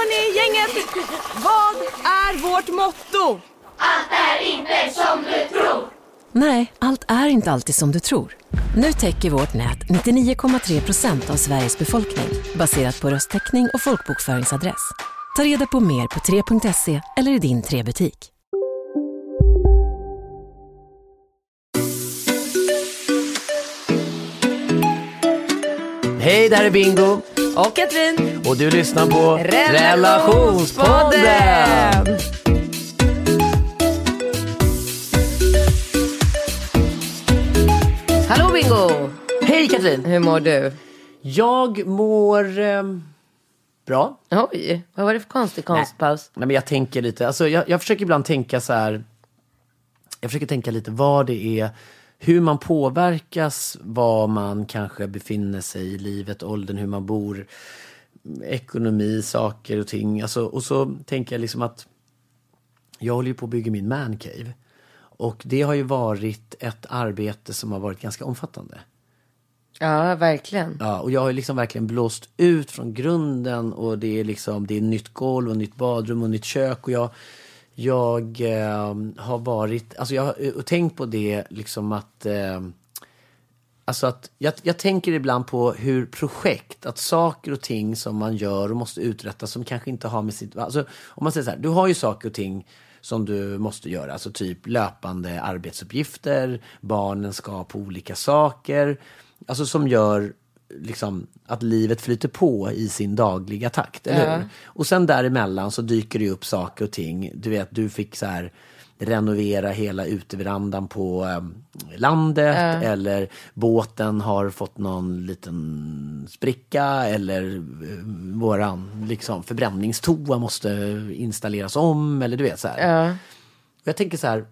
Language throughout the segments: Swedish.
Hörni, gänget! Vad är vårt motto? Nej, allt är inte alltid som du tror. Nu täcker vårt nät 99,3 procent av Sveriges befolkning baserat på röstteckning och folkbokföringsadress. Ta reda på mer på 3.se eller i din 3-butik. Hej, det här är Bingo Och Katrin. och du lyssnar på Relationspodden. Relationspodden. Hallå Bingo! Hej Katrin! Hur mår du? Jag mår ehm, bra. Oj, vad var det för konstig konstpaus? Nej, men jag tänker lite, alltså jag, jag försöker ibland tänka så här. Jag försöker tänka lite vad det är, hur man påverkas, var man kanske befinner sig i livet, åldern, hur man bor, ekonomi, saker och ting. Alltså, och så tänker jag liksom att jag håller ju på att bygga min mancave. Och det har ju varit ett arbete som har varit ganska omfattande. Ja, verkligen. Ja, och jag har liksom verkligen blåst ut från grunden och det är liksom, det är nytt golv och nytt badrum och nytt kök och jag, jag eh, har varit, alltså jag har tänkt på det liksom att, eh, alltså att jag, jag tänker ibland på hur projekt, att saker och ting som man gör och måste uträtta som kanske inte har med sitt, alltså om man säger så här, du har ju saker och ting som du måste göra, alltså typ löpande arbetsuppgifter, barnen ska på olika saker, alltså som gör liksom att livet flyter på i sin dagliga takt, eller hur? Och sen däremellan så dyker det upp saker och ting. Du vet, du fick så här renovera hela uteverandan på eh, landet eller båten har fått någon liten spricka eller eh, våran liksom förbränningstoa måste installeras om eller du vet så här. Och jag tänker så här,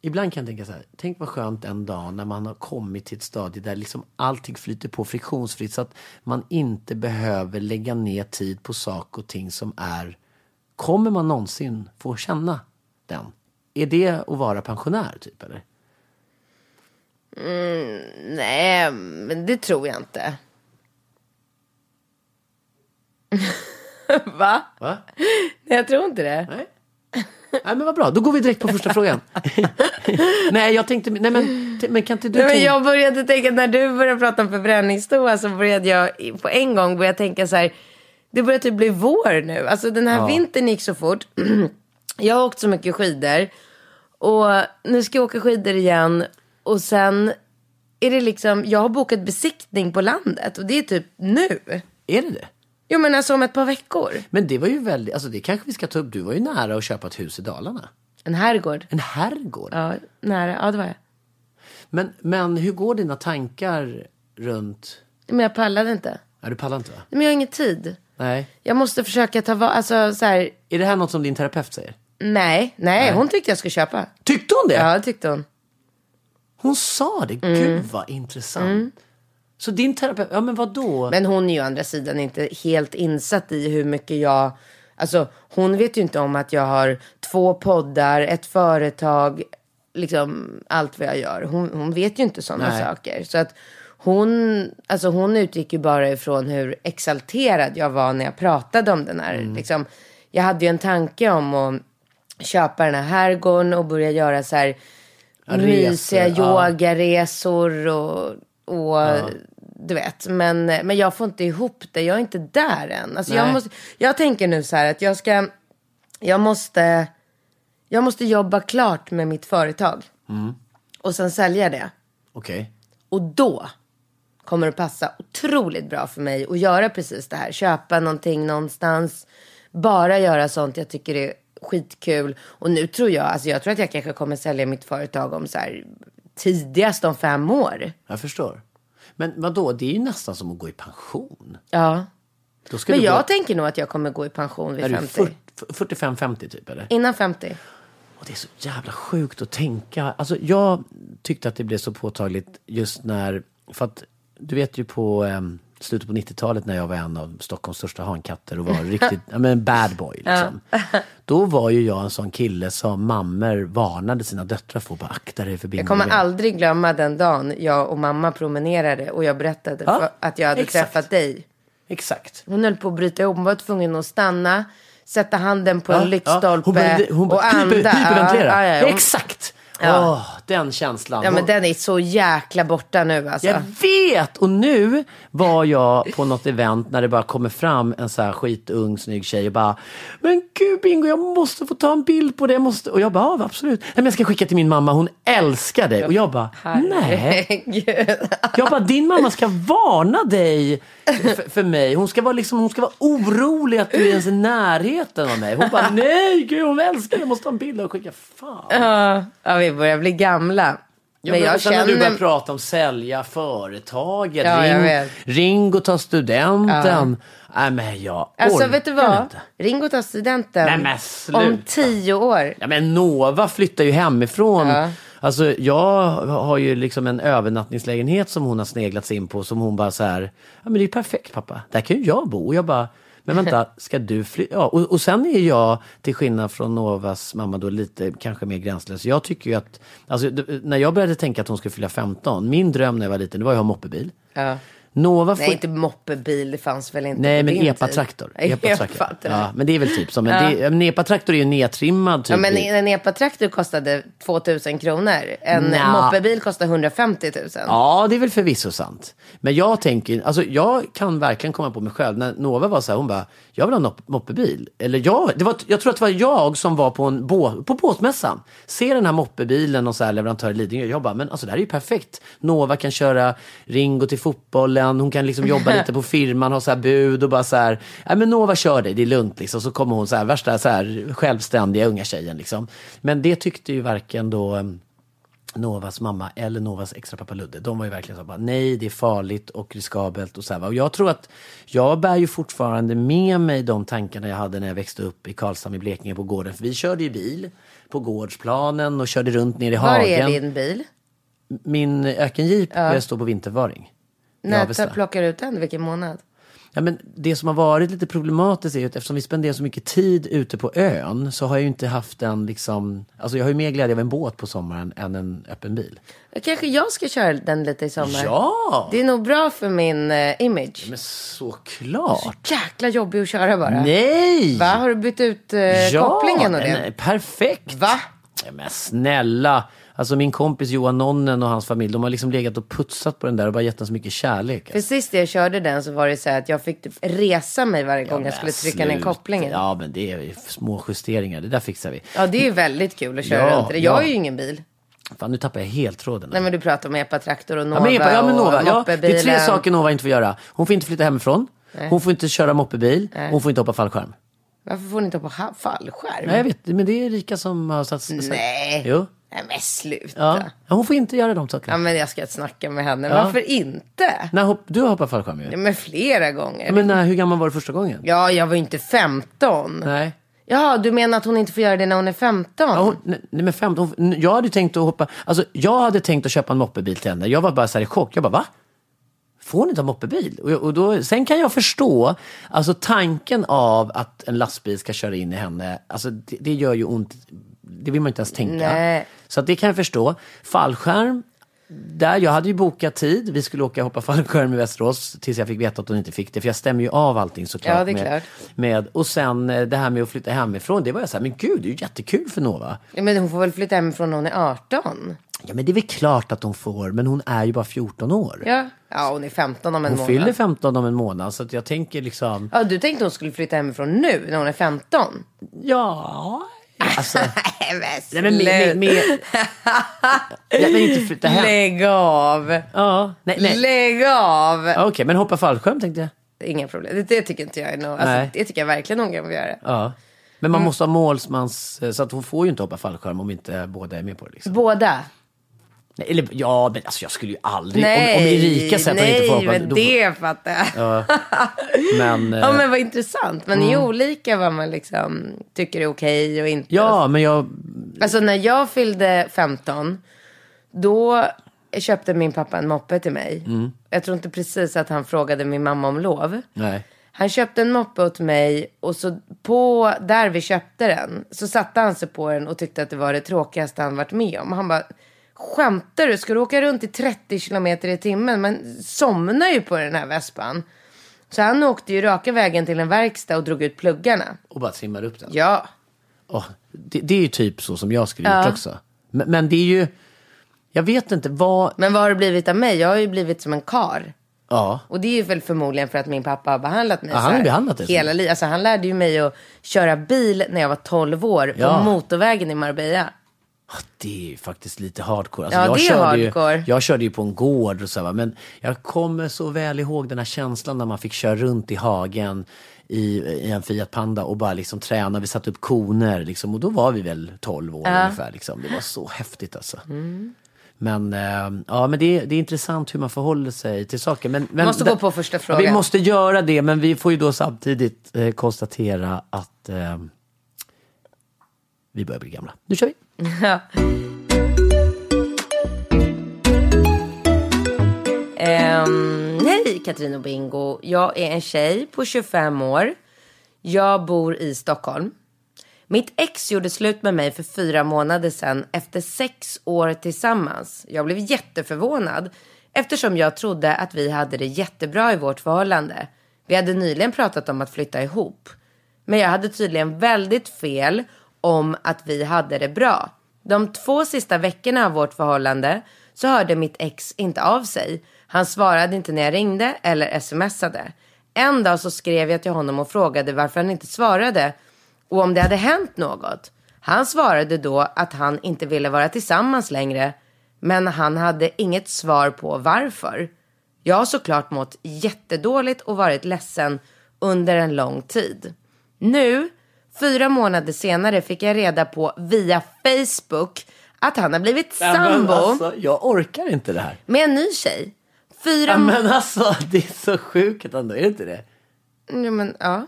ibland kan jag tänka så här, tänk vad skönt en dag när man har kommit till ett stadie där liksom allting flyter på friktionsfritt så att man inte behöver lägga ner tid på saker och ting som är, kommer man någonsin få känna den? Är det att vara pensionär typ eller? Nej, men det tror jag inte. Va? Va? Nej, jag tror inte det. Nej. Nej men vad bra, då går vi direkt på första frågan. nej jag tänkte, nej men, men kan inte du Nej, men jag började tänka, när du började prata om förbränningstoa så började jag på en gång börja tänka så här. Det börjar typ bli vår nu. Alltså den här vintern gick så fort. jag har åkt så mycket skidor. Och nu ska jag åka skidor igen. Och sen är det liksom, jag har bokat besiktning på landet. Och det är typ nu. Är det det? Jo men alltså om ett par veckor. Men det var ju väldigt, alltså det kanske vi ska ta upp, du var ju nära att köpa ett hus i Dalarna. En herrgård. En herrgård. Ja, nära. Ja, det var jag. Men, men hur går dina tankar runt... Men jag pallade inte. Ja, du pallar inte va? Men jag har ingen tid. Nej. Jag måste försöka ta vara, alltså så här. Är det här något som din terapeut säger? Nej, nej, hon tyckte jag skulle köpa. Tyckte hon det? Ja, det tyckte hon. Hon sa det? Mm. Gud vad intressant. Så din terapeut, ja men vad då? Men hon är ju å andra sidan inte helt insatt i hur mycket jag... Alltså hon vet ju inte om att jag har två poddar, ett företag, liksom allt vad jag gör. Hon, hon vet ju inte sådana Nej. saker. Så att hon, alltså hon utgick ju bara ifrån hur exalterad jag var när jag pratade om den här. Mm. Liksom, jag hade ju en tanke om att köpa den här herrgården och börja göra så här resor, mysiga ja. yogaresor och, och du vet. Men, men jag får inte ihop det. Jag är inte där än. Alltså jag, måste, jag tänker nu så här att jag ska, jag måste, jag måste jobba klart med mitt företag. Mm. Och sen sälja det. Okej. Och då kommer det passa otroligt bra för mig att göra precis det här. Köpa någonting någonstans. Bara göra sånt jag tycker är skitkul. Och nu tror jag, alltså jag tror att jag kanske kommer sälja mitt företag om så här tidigast om fem år. Jag förstår. Men vad då? det är ju nästan som att gå i pension. Ja. Men jag gå, tänker nog att jag kommer gå i pension vid är du 50. 45-50 typ eller? Innan 50. Och det är så jävla sjukt att tänka. Alltså jag tyckte att det blev så påtagligt just när, för att du vet ju på em, slutet på 90-talet när jag var en av Stockholms största hankatter och var riktigt, ja men bad boy liksom. Då var ju jag en sån kille som mammor varnade sina döttrar för, bara akta dig för Jag kommer aldrig glömma den dagen jag och mamma promenerade och jag berättade Ja, att jag hade exakt. träffat dig. Exakt. Hon höll på att bryta ihop. Hon var tvungen att stanna, sätta handen på Ja, en lyktstolpe hon och började anda. hyper, hyperventilera. Ja, ja, ja. Exakt! Ja. Åh, den känslan. Ja men den är så jäkla borta nu alltså. Jag vet! Och nu var jag på något event när det bara kommer fram en så här skitung snygg tjej och bara Men gud Bingo, jag måste få ta en bild på det. Jag måste... Och jag bara, ja absolut. Nej, men jag ska skicka till min mamma, hon älskar dig. Och jag bara, nej. Jag bara, din mamma ska varna dig för, för mig. Hon ska, vara liksom, hon ska vara orolig att du är ens i närheten av mig. Hon bara, nej gud hon älskar dig, jag måste ta en bild och skicka. Fan. Ja, ja, vi börjar bli gamla. Ja, men jag sen när du börjar känner... prata om sälja företaget, Ja, ring, vet. ring och ta studenten. Nej men jag Alltså vet du vad? inte. Ring och ta studenten. Nej, men sluta. Om tio år. Ja men Nova flyttar ju hemifrån. Ja. Alltså jag har ju liksom en övernattningslägenhet som hon har sneglats in på som hon bara så här, ja men det är perfekt pappa, där kan ju jag bo. Och jag bara, men vänta, ska du flytta? Ja, och, och sen är jag, till skillnad från Novas mamma då lite kanske mer gränslös. Jag tycker ju att, alltså när jag började tänka att hon skulle fylla 15, min dröm när jag var liten, det var att ha moppebil. Ja. Nova får... Nej, inte moppebil. Det fanns väl inte Nej men epatraktor. Epatraktor. Ja, men det är väl typ som, en, en epatraktor är ju nedtrimmad typ. Ja, men en epatraktor kostade 2000 kronor. En Nja. moppebil kostar 150 000. Ja, det är väl förvisso sant. Men jag tänker, alltså jag kan verkligen komma på mig själv. När Nova var så här, hon bara, jag vill ha en moppebil. Eller jag, det var, jag tror att det var jag som var på, en bå, på båtmässan. Ser den här moppebilen och så här leverantör i Lidingö. Jag bara, men alltså det här är ju perfekt. Nova kan köra Ringo till fotbollen. Hon kan liksom jobba lite på firman, ha så här bud och bara så här. Nej men Nova kör dig, det är lugnt liksom. Så kommer hon så här, värsta så här självständiga unga tjejen liksom. Men det tyckte ju varken då Novas mamma eller Novas extra pappa Ludde. De var ju verkligen så bara, nej det är farligt och riskabelt och så här. Och jag tror att jag bär ju fortfarande med mig de tankarna jag hade när jag växte upp i Karlshamn i Blekinge på gården. För vi körde ju bil på gårdsplanen och körde runt ner i Var hagen. är din bil? Min ökenjeep ja. står på vintervaring. När plockar du ut den? Vilken månad? Ja, men det som har varit lite problematiskt är ju att eftersom vi spenderar så mycket tid ute på ön så har jag ju inte haft en liksom, alltså jag har ju mer glädje av en båt på sommaren än en öppen bil. Kanske jag ska köra den lite i sommar. Ja! Det är nog bra för min eh, image. Men såklart! Jäkla jobbig att köra bara. Nej! Va? Har du bytt ut eh, kopplingen och det? nej, perfekt! Va? Ja, men snälla! Alltså min kompis Johan Nonnen och hans familj, de har liksom legat och putsat på den där och bara gett den så mycket kärlek. För sist jag körde den så var det så att jag fick typ resa mig varje gång jag men skulle trycka ner sluta. kopplingen. Ja. Ja, men det är små justeringar. Det där fixar vi. det är ju väldigt kul att köra Ja, runt det. Jag har ja. ju ingen bil. Fan, nu tappar jag helt tråden. Nej men du pratar om epatraktor och Ja, Nova men, Epa, ja, men Nova. och Ja, det är tre saker Nova inte får göra. Hon får inte flytta hemifrån. Hon får inte köra moppebil. Hon får inte hoppa fallskärm. Varför får ni inte hoppa fallskärm? Nej, jag vet. Men det är Rika som har satt... Nej. Jo. Nej men sluta. Ja. Ja. Ja, Hon får inte göra de sakerna. men jag ska snacka med henne. Ja. Varför inte? När hopp, du har hoppat fallskärm ju. Ja, men flera gånger. Ja, men när, hur gammal var du första gången? Ja, jag var ju inte 15. Nej. Ja, du menar att hon inte får göra det när hon är 15? Ja, hon, nej, men 15, hon, jag hade tänkt att hoppa, alltså jag hade tänkt att köpa en moppebil till henne. Jag var bara så här i chock. Jag bara, va? Får hon inte ha moppebil? Och, och då, sen kan jag förstå, alltså tanken av att en lastbil ska köra in i henne, alltså det, det gör ju ont. Det vill man inte ens tänka. Nej. Så det kan jag förstå. Fallskärm, där, jag hade ju bokat tid. Vi skulle åka och hoppa fallskärm i Västerås tills jag fick veta att hon inte fick det. För jag stämmer ju av allting såklart. Ja, det är med, klart. Med, och sen eh, det här med att flytta hemifrån. Det var jag så här, men gud, det är ju jättekul för Nova. Ja, men hon får väl flytta hemifrån när hon är 18? Ja, men det är väl klart att hon får, men hon är ju bara 14 år. Ja. Ja, hon är 15 om en hon månad. fyller 15 om en månad, så att jag tänker liksom, Ja, du tänkte hon skulle flytta hemifrån nu när hon är 15? ja... Alltså, Nej, nej, men, med, med, men inte flytta hem. Lägg av! Ja, nej, nej. Lägg av! Okej, men hoppa fallskärm tänkte jag. Inga problem. Det, det tycker inte jag är något. Alltså, Nej. det tycker jag verkligen hon kan få göra. Ja. Men man måste ha målsmans, så att hon får ju inte hoppa fallskärm om inte båda är med på det. Liksom. Båda? Nej, eller ja, men alltså jag skulle ju aldrig, om, om Erika säger att hon inte får nej, hoppa. men då- det fattar jag. men, Ja eh, men vad intressant. Man är ju olika vad man liksom tycker är okej och inte. ja, men jag, Alltså när jag fyllde 15, då köpte min pappa en moppe till mig. Mm. Jag tror inte precis att han frågade min mamma om lov. nej. Han köpte en moppe åt mig och så på där vi köpte den så satte han sig på den och tyckte att det var det tråkigaste han varit med om. Han bara, skämtar du? Ska du åka runt i 30 kilometer i timmen? Man somnar ju på den här vespan. Så han åkte ju raka vägen till en verkstad och drog ut pluggarna. Och bara trimmar upp den. Ja, Åh, det, det är ju typ så som jag skulle gjort Ja. också. Men, men det är ju, jag vet inte vad, men vad har det blivit av mig? Jag har ju blivit som en kar. ja. Och det är ju väl förmodligen för att min pappa har behandlat mig Ja, så han har behandlat så. hela livet. Alltså han lärde ju mig att köra bil när jag var 12 år Ja. på motorvägen i Marbella. Det är ju faktiskt lite hardcore. Alltså Ja, jag det är körde hardcore. Ju, jag körde ju på en gård och så, va, men jag kommer så väl ihåg den här känslan när man fick köra runt i hagen i, i en Fiat Panda och bara liksom träna. Vi satte upp koner liksom, och då var vi väl 12 år ungefär. Liksom. Det var så häftigt alltså. Mm. Men, eh, ja, men det, är, det är intressant hur man förhåller sig till saker. Men, men, Måste gå på första Ja, frågan. vi måste göra det, men vi får ju då samtidigt eh, konstatera att eh, vi börjar bli gamla. Nu kör vi! Ja. Ehm, hej Katrin och Bingo. Jag är en tjej på 25 år. Jag bor i Stockholm. Mitt ex gjorde slut med mig för fyra månader sedan efter sex år tillsammans. Jag blev jätteförvånad eftersom jag trodde att vi hade det jättebra i vårt förhållande. Vi hade nyligen pratat om att flytta ihop. Men jag hade tydligen väldigt fel om att vi hade det bra. De två sista veckorna av vårt förhållande så hörde mitt ex inte av sig. Han svarade inte när jag ringde eller smsade. En dag så skrev jag till honom och frågade varför han inte svarade och om det hade hänt något. Han svarade då att han inte ville vara tillsammans längre men han hade inget svar på varför. Jag har såklart mått jättedåligt och varit ledsen under en lång tid. Nu, fyra månader senare, fick jag reda på via Facebook att han har blivit sambo alltså, jag orkar inte det här. med en ny tjej. Fyra, Ja, men alltså, det är så sjukt ändå, är det inte det? ja, men, ja.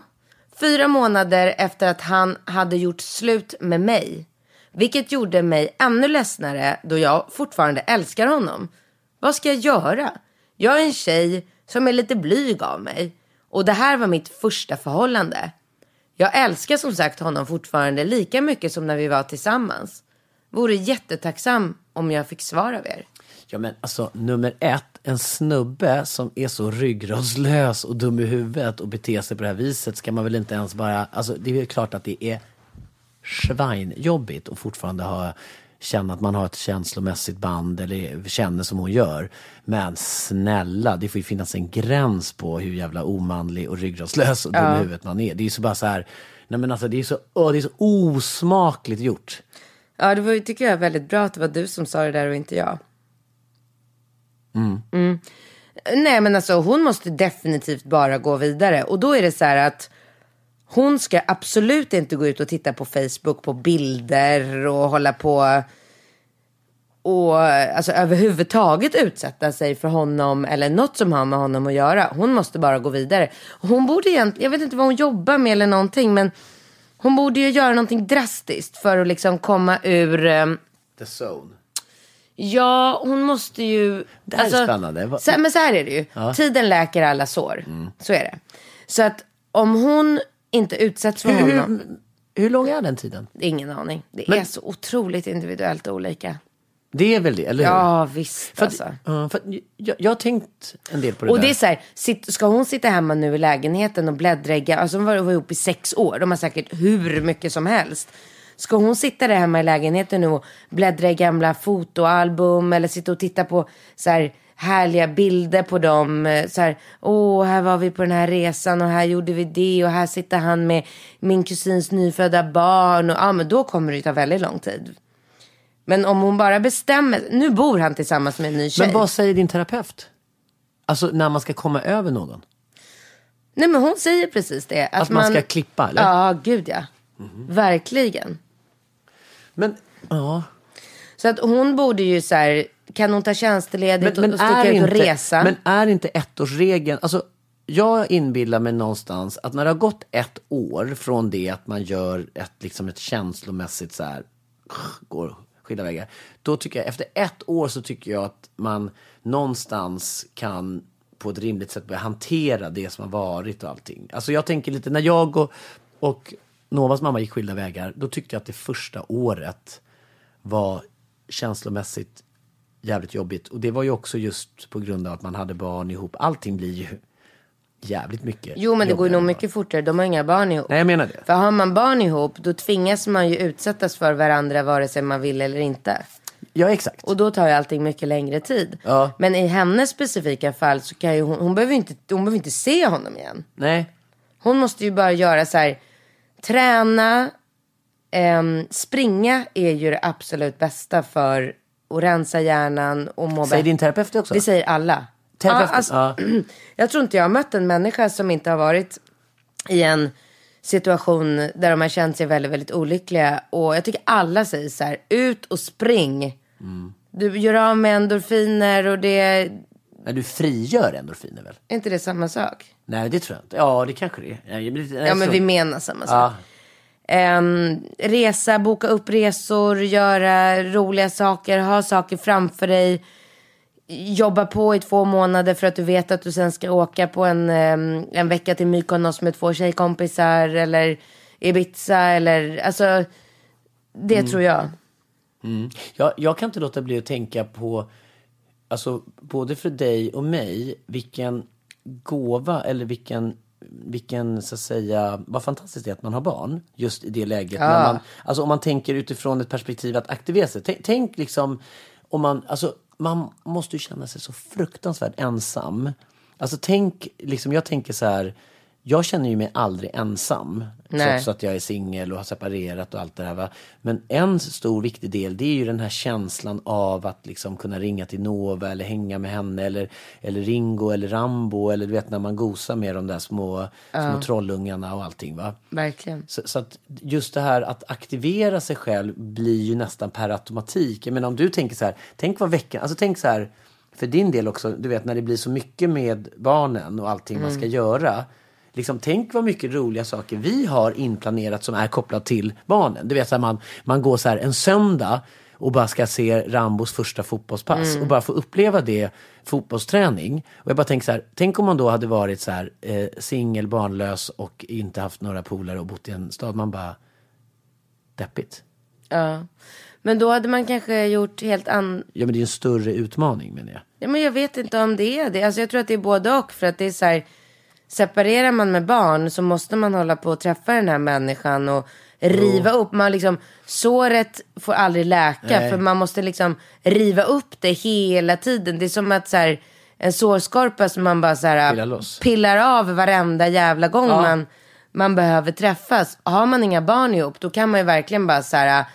Fyra månader efter att han hade gjort slut med mig. Vilket gjorde mig ännu ledsnare då jag fortfarande älskar honom. Vad ska jag göra? Jag är en tjej som är lite blyg av mig. Och det här var mitt första förhållande. Jag älskar som sagt honom fortfarande lika mycket som när vi var tillsammans. Vore jättetacksam om jag fick svar av er. Ja men alltså nummer ett, en snubbe som är så ryggradslös och dum i huvudet och beter sig på det här viset ska man väl inte ens bara, alltså det är klart att det är svinjobbigt och fortfarande ha, känna att man har ett känslomässigt band eller känner som hon gör. Men snälla, det får ju finnas en gräns på hur jävla omanlig och ryggradslös och dum i huvudet man är. Det är ju så bara så här, nej men alltså det är så, åh, det är så osmakligt gjort. Ja, det var, ju- tycker jag är väldigt bra att det var du som sa det där och inte jag. Mm. Nej, men alltså hon måste definitivt bara gå vidare. Och då är det så här att hon ska absolut inte gå ut och titta på Facebook på bilder och hålla på och alltså överhuvudtaget utsätta sig för honom eller något som har med honom att göra. Hon måste bara gå vidare. Hon borde egentligen, jag vet inte vad hon jobbar med eller någonting, men hon borde ju göra någonting drastiskt för att liksom komma ur ehm, The zone. Ja, hon måste ju... alltså, Det här är spännande. Så, men så här är det ju. Tiden läker alla sår. Så är det. Så att om hon inte utsätts för Hur, honom. hur, hur lång är den tiden? Ingen aning. Det Men- är så otroligt individuellt olika. Det är väl det, eller hur? Ja, visst För att, alltså. ja, för jag, jag har tänkt en del på det Och där. det är så här, sitt, ska hon sitta hemma nu i lägenheten och bläddra alltså de var var ihop i sex år, de har säkert hur mycket som helst. Ska hon sitta där hemma i lägenheten nu och bläddra i gamla fotoalbum eller sitta och titta på så här härliga bilder på dem. eh, Så här, åh, här var vi på den här resan och här gjorde vi det och här sitter han med min kusins nyfödda barn. Och, ja, men då kommer det ju ta väldigt lång tid. Men om hon bara bestämmer, nu bor han tillsammans med en ny tjej. Men vad säger din terapeut? Alltså när man ska komma över någon? Nej men hon säger precis det. Att, Att man ska klippa, eller? Ja, gud ja. Verkligen. Men, ja. Så att hon borde ju så här kan hon ta tjänstledigt Men, och, men, och sticka ut och inte, resa? men är inte ettårsregeln, alltså jag inbillar mig någonstans att när det har gått ett år från det att man gör ett, liksom ett känslomässigt så här, går skilda vägar. Då tycker jag, efter ett år så tycker jag att man någonstans kan på ett rimligt sätt börja hantera det som har varit och allting. Alltså jag tänker lite, när jag och, och Novas mamma gick skilda vägar, då tyckte jag att det första året var känslomässigt jävligt jobbigt. Och det var ju också just på grund av att man hade barn ihop. Allting blir ju jävligt mycket Jo men det går nog mycket fortare. De har inga barn ihop. Nej, jag menar det. För har man barn ihop då tvingas man ju utsättas för varandra vare sig man vill eller inte. Ja, exakt. Och då tar ju allting mycket längre tid. Ja. Men i hennes specifika fall så kan ju hon, hon behöver ju inte, hon behöver inte se honom igen. Nej, Hon måste ju bara göra så här, träna, ehm, springa är ju det absolut bästa för att rensa hjärnan och må säger din terapeut också? Det säger alla. Terapeuten? Ja, alltså, Ja. Jag tror inte jag har mött en människa som inte har varit i en situation där de har känt sig väldigt, väldigt olyckliga. Och jag tycker alla säger så här, ut och spring. Mm. Du gör av med endorfiner och det, är Nej, du frigör endorfiner väl? inte det samma sak? Nej, det tror jag inte. Ja, det kanske det är. Jag Ja men vi menar samma sak. Ja. Ehm, resa, boka upp resor, göra roliga saker, ha saker framför dig. Jobba på i två månader för att du vet att du sen ska åka på en, ehm, en vecka till Mykonos med två tjejkompisar eller Ibiza eller alltså det Mm. tror jag. Jag, jag kan inte låta bli att tänka på, alltså både för dig och mig, vilken gåva eller vilken, vilken så att säga, vad fantastiskt det är att man har barn just i det läget. När man, alltså om man tänker utifrån ett perspektiv att aktivera sig. Tänk, tänk liksom, om man, alltså man måste ju känna sig så fruktansvärt ensam. Alltså tänk, liksom jag tänker så här, jag känner ju mig aldrig ensam. Nej. Trots att jag är singel och har separerat och allt det här. Va? Men en stor viktig del det är ju den här känslan av att liksom kunna ringa till Nova eller hänga med henne eller, eller Ringo eller Rambo eller du vet när man gosar med de där små, små trollungarna och allting. Va? Verkligen. Så, så att just det här att aktivera sig själv blir ju nästan per automatik. Jag menar om du tänker så här, tänk vad veckan, alltså tänk så här, för din del också, du vet när det blir så mycket med barnen och allting man ska göra. Liksom, tänk vad mycket roliga saker vi har inplanerat som är kopplat till barnen. Du vet så här, man, man går så här en söndag och bara ska se Rambos första fotbollspass och bara få uppleva det fotbollsträning. Och jag bara tänker så här, tänk om man då hade varit så här eh, singel, barnlös och inte haft några polare och bott i en stad. Man bara, deppigt. Ja. Men då hade man kanske gjort helt an... Ja men det är en större utmaning menar jag. Ja, men jag vet inte om det är det. Alltså, jag tror att det är både och. För att det är så här, separerar man med barn så måste man hålla på och träffa den här människan och riva upp. Man liksom, såret får aldrig läka Nej. för man måste liksom riva upp det hela tiden. Det är som att så här, en sårskorpa som man bara så här, Pillar loss. pillar av varenda jävla gång man, man behöver träffas. Har man inga barn ihop då kan man ju verkligen bara så här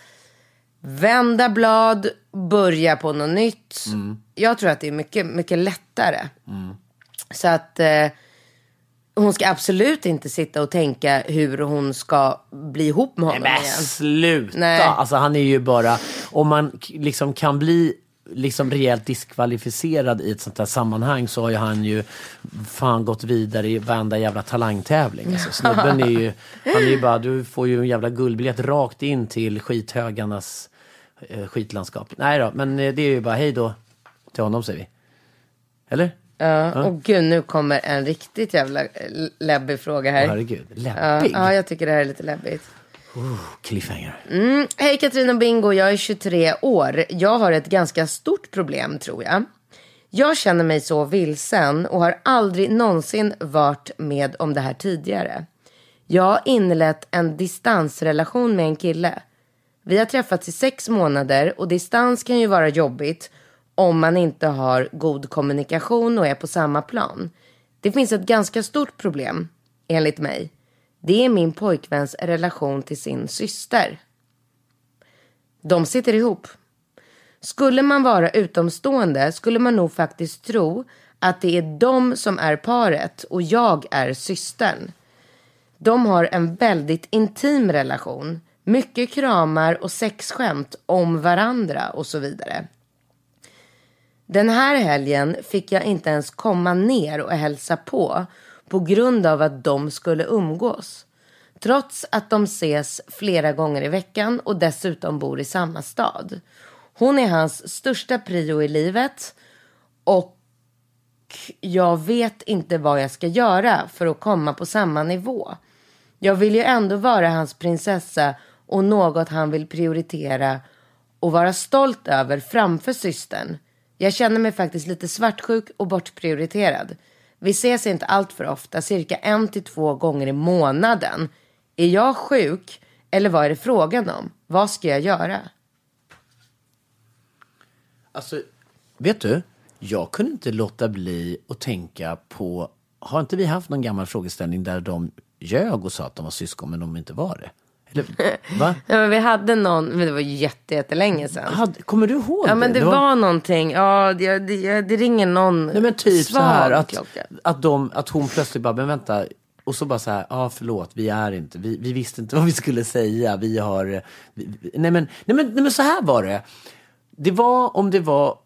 vända blad, börja på något nytt. Jag tror att det är mycket, mycket lättare. Så att eh, hon ska absolut inte sitta och tänka hur hon ska bli ihop med honom Men igen. sluta! Nej. Alltså han är ju bara, om man liksom kan bli liksom rejält diskvalificerad i ett sånt här sammanhang så har ju han ju fan gått vidare i varenda jävla talangtävling. Alltså, snubben är ju, han är ju bara, du får ju en jävla guldbiljett rakt in till skithögarnas eh, skitlandskap. Nej då, men eh, det är ju bara hej då till honom säger vi. Eller? Ja, och gud, nu kommer en riktigt jävla eh, läbbig fråga här. Herregud, Ja, läbbig. ja, jag tycker det här är lite läbbigt. Cliffhanger. Hej Katrin och Bingo, jag är 23 år. Jag har ett ganska stort problem tror jag. Jag känner mig så vilsen och har aldrig någonsin varit med om det här tidigare. Jag har inlett en distansrelation med en kille. Vi har träffats i sex månader och distans kan ju vara jobbigt om man inte har god kommunikation och är på samma plan. Det finns ett ganska stort problem, enligt mig. Det är min pojkväns relation till sin syster. De sitter ihop. Skulle man vara utomstående skulle man nog faktiskt tro att det är de som är paret och jag är systern. De har en väldigt intim relation. Mycket kramar och sexskämt om varandra och så vidare. Den här helgen fick jag inte ens komma ner och hälsa på på grund av att de skulle umgås. Trots att de ses flera gånger i veckan och dessutom bor i samma stad. Hon är hans största prio i livet och jag vet inte vad jag ska göra för att komma på samma nivå. Jag vill ju ändå vara hans prinsessa och något han vill prioritera och vara stolt över framför systern. Jag känner mig faktiskt lite svartsjuk och bortprioriterad. Vi ses inte allt för ofta, cirka en till två gånger i månaden. Är jag sjuk eller vad är det frågan om? Vad ska jag göra? Alltså, vet du? Jag kunde inte låta bli att tänka på, har inte vi haft någon gammal frågeställning där de ljög och sa att de var syskon men de inte var det? Eller, va? Ja, men vi hade någon, men det var jätte, jättelänge sedan. Hade, kommer du ihåg Ja men det, det var... någonting, ja det, det, det ringer någon Nej men typ så här att, klocka. att, de, att hon plötsligt bara, men vänta, och så bara så här, ja ah, förlåt, vi är inte, vi, vi visste inte vad vi skulle säga, vi har, vi, nej, men, nej, men, nej men så här var det. Det var om det var,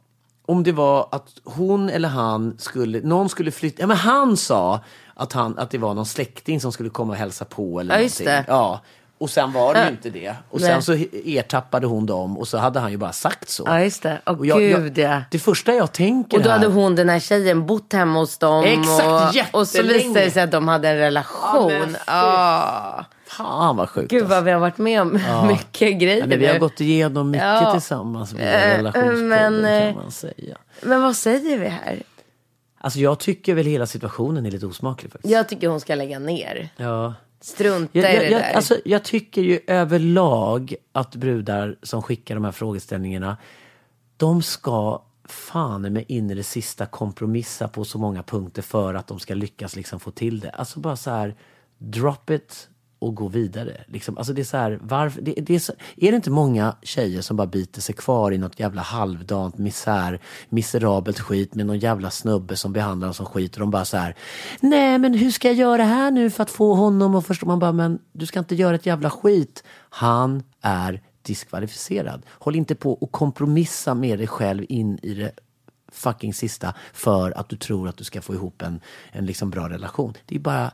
om det var att hon eller han skulle, någon skulle flytta, ja men han sa att, han, att det var någon släkting som skulle komma och hälsa på eller Ja, just någonting. det. Ja. Och sen var det ju Ja. inte det. Och Nej. sen så ertappade hon dem och så hade han ju bara sagt så. Ja just det, åh Och jag- jag- gud ja. Det första jag tänker Och då här, hade hon, den här tjejen, bott hemma hos dem. Exakt, och, och så visade det sig att de hade en relation. Ja, ah. Fan vad sjukt. Gud alltså. vad vi har varit med om mycket grejer Ja, men vi har gått igenom mycket Ja. tillsammans med Eh, relationspodden men, eh, kan man säga. Men vad säger vi här? Alltså jag tycker väl hela situationen är lite osmaklig faktiskt. Jag tycker hon ska lägga ner. Ja. Strunta Jag, i det jag, där. alltså, jag tycker ju överlag att brudar som skickar de här frågeställningarna, de ska fan med in i det sista kompromissa på så många punkter för att de ska lyckas liksom få till det. Alltså bara så här, drop it och gå vidare. Liksom, alltså det är så här, varför, det, det är, så, är det inte många tjejer som bara biter sig kvar i något jävla halvdant misär, miserabelt skit med någon jävla snubbe som behandlar dem som skit och de bara så här, nej men hur ska jag göra här nu för att få honom att förstå? Man bara, men du ska inte göra ett jävla skit. Han är diskvalificerad. Håll inte på och kompromissa med dig själv in i det fucking sista för att du tror att du ska få ihop en, en liksom bra relation. Det är bara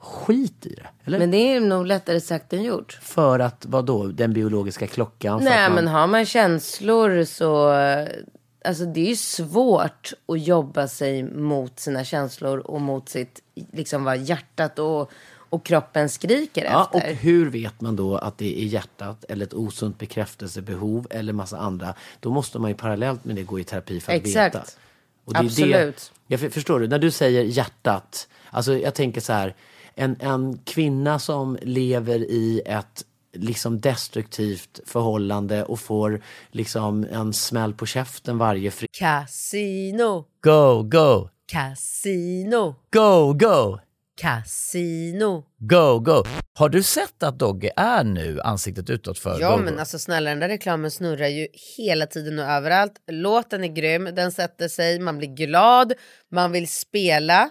skit i det. Eller? Men det är nog lättare sagt än gjort. För att, vad då den biologiska klockan? Nej man, men har man känslor så, alltså det är ju svårt att jobba sig mot sina känslor och mot sitt, liksom vad hjärtat och, och kroppen skriker Ja, och efter. hur vet man då att det är hjärtat eller ett osunt bekräftelsebehov eller massa andra? Då måste man ju parallellt med det gå i terapi för att Exakt. veta. Och är Absolut. Det, jag för- förstår du, när du säger hjärtat, alltså jag tänker så här, en, en kvinna som lever i ett liksom destruktivt förhållande och får liksom en smäll på käften varje fredag. Casino, Go, go, casino, go, go! casino. Go, go. Har du sett att Dogge är nu ansiktet utåt för Ja Go, men Go? alltså snälla den där reklamen snurrar ju hela tiden och överallt. Låten är grym, den sätter sig, man blir glad, man vill spela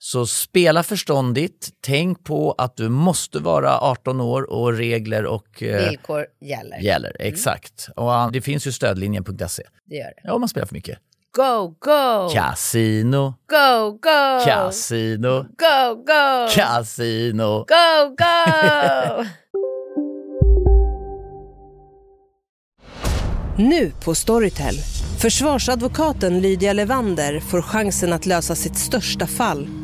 Så spela förståndigt. Tänk på att du måste vara 18 år och regler och eh, Villkor gäller. gäller. Exakt. Och ah, det finns ju stödlinjen.se. Det gör det. Ja, om man spelar för mycket. Go, go! Casino, Go, go! casino, Go, go! casino. Go, go! Nu på Storytel. Försvarsadvokaten Lydia Levander får chansen att lösa sitt största fall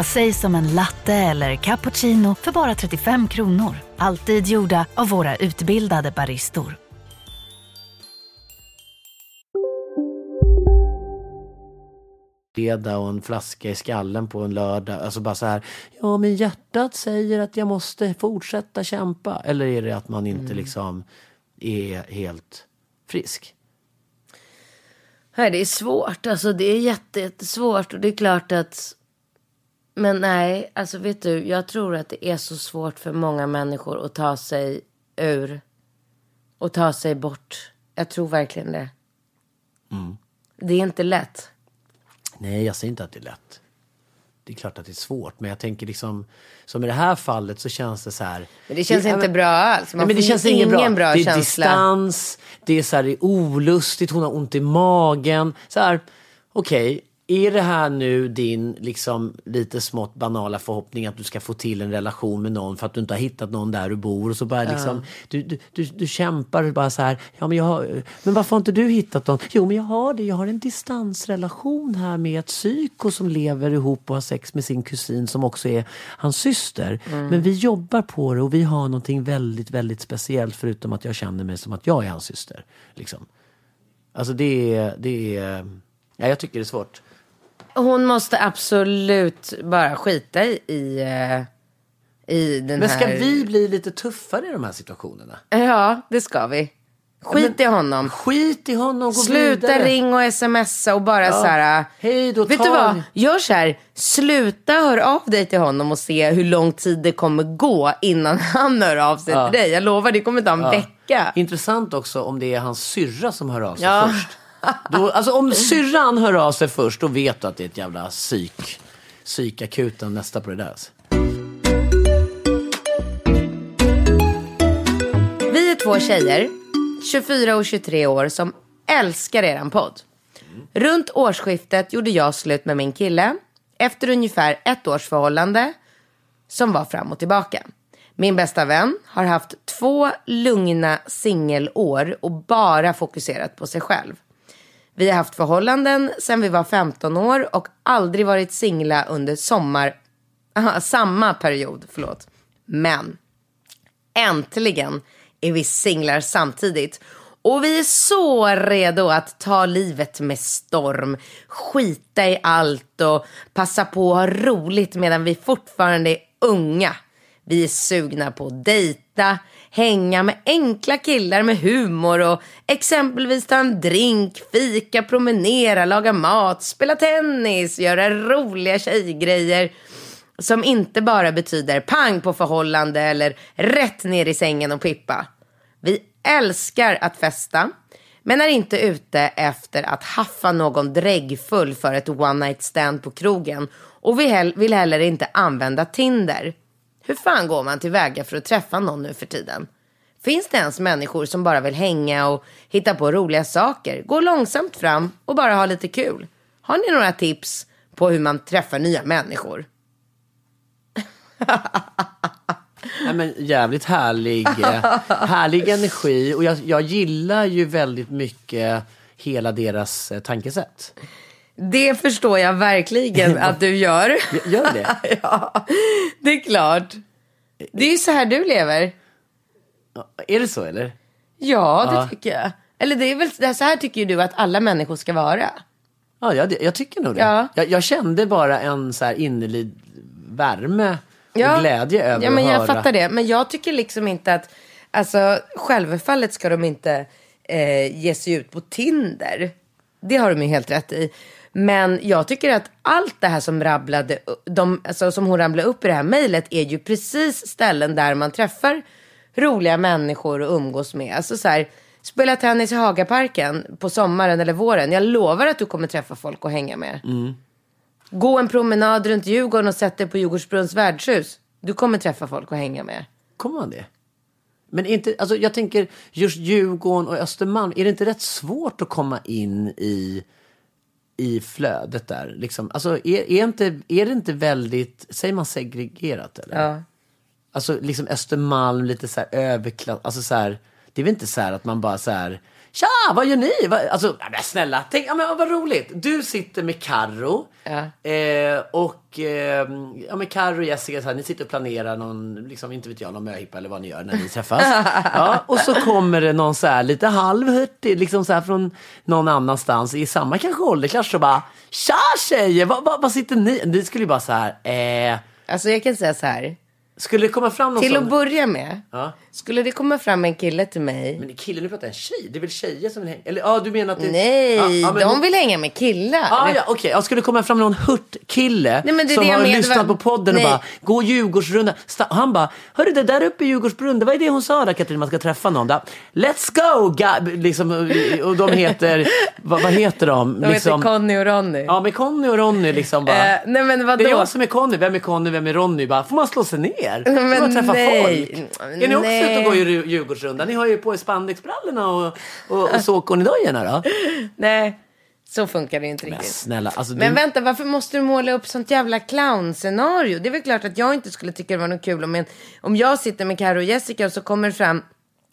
Vad sägs om en latte eller cappuccino för bara 35 kronor? Alltid gjorda av våra utbildade baristor. fredag och en flaska i skallen på en lördag. Alltså bara så här, ja men hjärtat säger att jag måste fortsätta kämpa. Eller är det att man inte liksom är helt frisk? Nej, det är svårt. Alltså det är jätte- jättesvårt. Och det är klart att... Men nej, alltså vet du, jag tror att det är så svårt för många människor att ta sig ur och ta sig bort. Jag tror verkligen det. Det är inte lätt. Nej, jag säger inte att det är lätt. Det är klart att det är svårt, men jag tänker liksom, som i det här fallet så känns det så här. Men det känns Ja, inte men- bra alls. Man Nej, men det känns ingen bra. bra det är känsla. distans, det är så här, det är olustigt, hon har ont i magen. Så här, okej, är det här nu din liksom lite smått banala förhoppning att du ska få till en relation med någon för att du inte har hittat någon där du bor och så bara liksom, du, du, du, du kämpar bara så här, ja men jag har, men varför har inte du hittat någon? Jo men jag har det, jag har en distansrelation här med ett psyko som lever ihop och har sex med sin kusin som också är hans syster. Men vi jobbar på det och vi har någonting väldigt, väldigt speciellt förutom att jag känner mig som att jag är hans syster. Liksom. Alltså det är, det är, ja, jag tycker det är svårt. Hon måste absolut bara skita i, i, eh, i den Men ska här... vi bli lite tuffare i de här situationerna? Ja, det ska vi. Skit i honom. Skit i honom, gå Sluta vidare. ring och smsa och bara så här. Hej då, Vet ta du vad? Gör så här. Sluta höra av dig till honom och se hur lång tid det kommer gå innan han hör av sig till dig. Jag lovar, det kommer ta en vecka. Intressant också om det är hans syrra som hör av sig Ja. först. Då, alltså om syrran hör av sig först, då vet du att det är ett jävla psyk. Psykakuten nästa på det där. Alltså. Vi är två tjejer, 24 och 23 år, som älskar eran podd. Runt årsskiftet gjorde jag slut med min kille efter ungefär ett års förhållande som var fram och tillbaka. Min bästa vän har haft två lugna singelår och bara fokuserat på sig själv. Vi har haft förhållanden sedan vi var 15 år och aldrig varit singla under sommar, aha, samma period. Förlåt. Men Äntligen är vi singlar samtidigt. Och vi är så redo att ta livet med storm, skita i allt och passa på att ha roligt medan vi fortfarande är unga. Vi är sugna på att dejta, hänga med enkla killar med humor och exempelvis ta en drink, fika, promenera, laga mat, spela tennis, göra roliga tjejgrejer som inte bara betyder pang på förhållande eller rätt ner i sängen och pippa. Vi älskar att festa, men är inte ute efter att haffa någon dräggfull för ett one night stand på krogen och vi vill heller inte använda Tinder. Hur fan går man tillväga för att träffa någon nu för tiden? Finns det ens människor som bara vill hänga och hitta på roliga saker, gå långsamt fram och bara ha lite kul? Har ni några tips på hur man träffar nya människor? Nej, men jävligt härlig, eh, härlig energi och jag, jag gillar ju väldigt mycket hela deras eh, tankesätt. Det förstår jag verkligen att du gör. Gör det? ja, det är klart. Det är ju så här du lever. Är det så eller? Ja, det Ja. tycker jag. Eller det är väl så här tycker ju du att alla människor ska vara. Ja, jag, jag tycker nog det. Ja. Jag, jag kände bara en så här innerlig värme och glädje över Ja, men att jag höra. fattar det. Men jag tycker liksom inte att, alltså självfallet ska de inte eh, ge sig ut på Tinder. Det har de ju helt rätt i. Men jag tycker att allt det här som rabblade, de, alltså, som hon rabblade upp i det här mejlet är ju precis ställen där man träffar roliga människor och umgås med. Alltså så här, spela tennis i Hagaparken på sommaren eller våren. Jag lovar att du kommer träffa folk och hänga med. Gå en promenad runt Djurgården och sätt dig på Djurgårdsbrunns värdshus. Du kommer träffa folk och hänga med. Kommer man det? Men inte, alltså jag tänker just Djurgården och Östermalm, är det inte rätt svårt att komma in i, i flödet där? Liksom, alltså är, är, inte, är det inte väldigt, säger man segregerat eller? Ja. Alltså liksom Östermalm, lite så här överklass, alltså så här, det är väl inte så här att man bara så här, tja, vad gör ni? Va? Alltså, ja, men snälla, tänk, ja, men, vad roligt. Du sitter med Carro eh, och eh, ja, men Carro och Jessica, så här, ni sitter och planerar någon, liksom, inte vet jag, någon möhippa eller vad ni gör när ni träffas. ja, och så kommer det någon så här lite halvhurtig, liksom så här från någon annanstans i samma kanske åldersklass och bara, tja tjejer, vad sitter ni? Ni skulle ju bara så här, eh, Alltså jag kan säga så här. Skulle det komma fram någon Till sån... att börja med. Ja. Skulle det komma fram en kille till mig. Men killen, nu pratar jag en tjej. Det är väl tjejer som vill hänga? Eller ja, du menar att det... Nej, ja, ja, men de vill hänga med killar. Ja, ja okej. Ja, skulle det komma fram någon hurt kille Nej, men det är som det jag har menar. lyssnat på podden och Nej. bara, gå Djurgårdsrundan. Han bara, hörru det där uppe i Djurgårdsbrunn, det var ju det hon sa där Katrin, man ska träffa någon. Där. Let's go! Ga-, liksom, och de heter, vad, vad heter de? De liksom, heter Conny och Ronny. Ja, men Conny och Ronny liksom bara. Eh, nej men vadå? det är jag som är Conny, vem är Conny, vem är Ronny? Bara, får man slå sig ner? Får Men man träffa nej. folk? Är ni också Nej. ute och går Djurgårdsrundan? Ni har ju på er spandexbrallorna och, och, och såkornidojorna då. Nej, så funkar det inte Men riktigt. snälla, alltså Men du... vänta, varför måste du måla upp sånt jävla clownscenario? Det är väl klart att jag inte skulle tycka det var något kul om, en, om jag sitter med Karo och Jessica och så kommer fram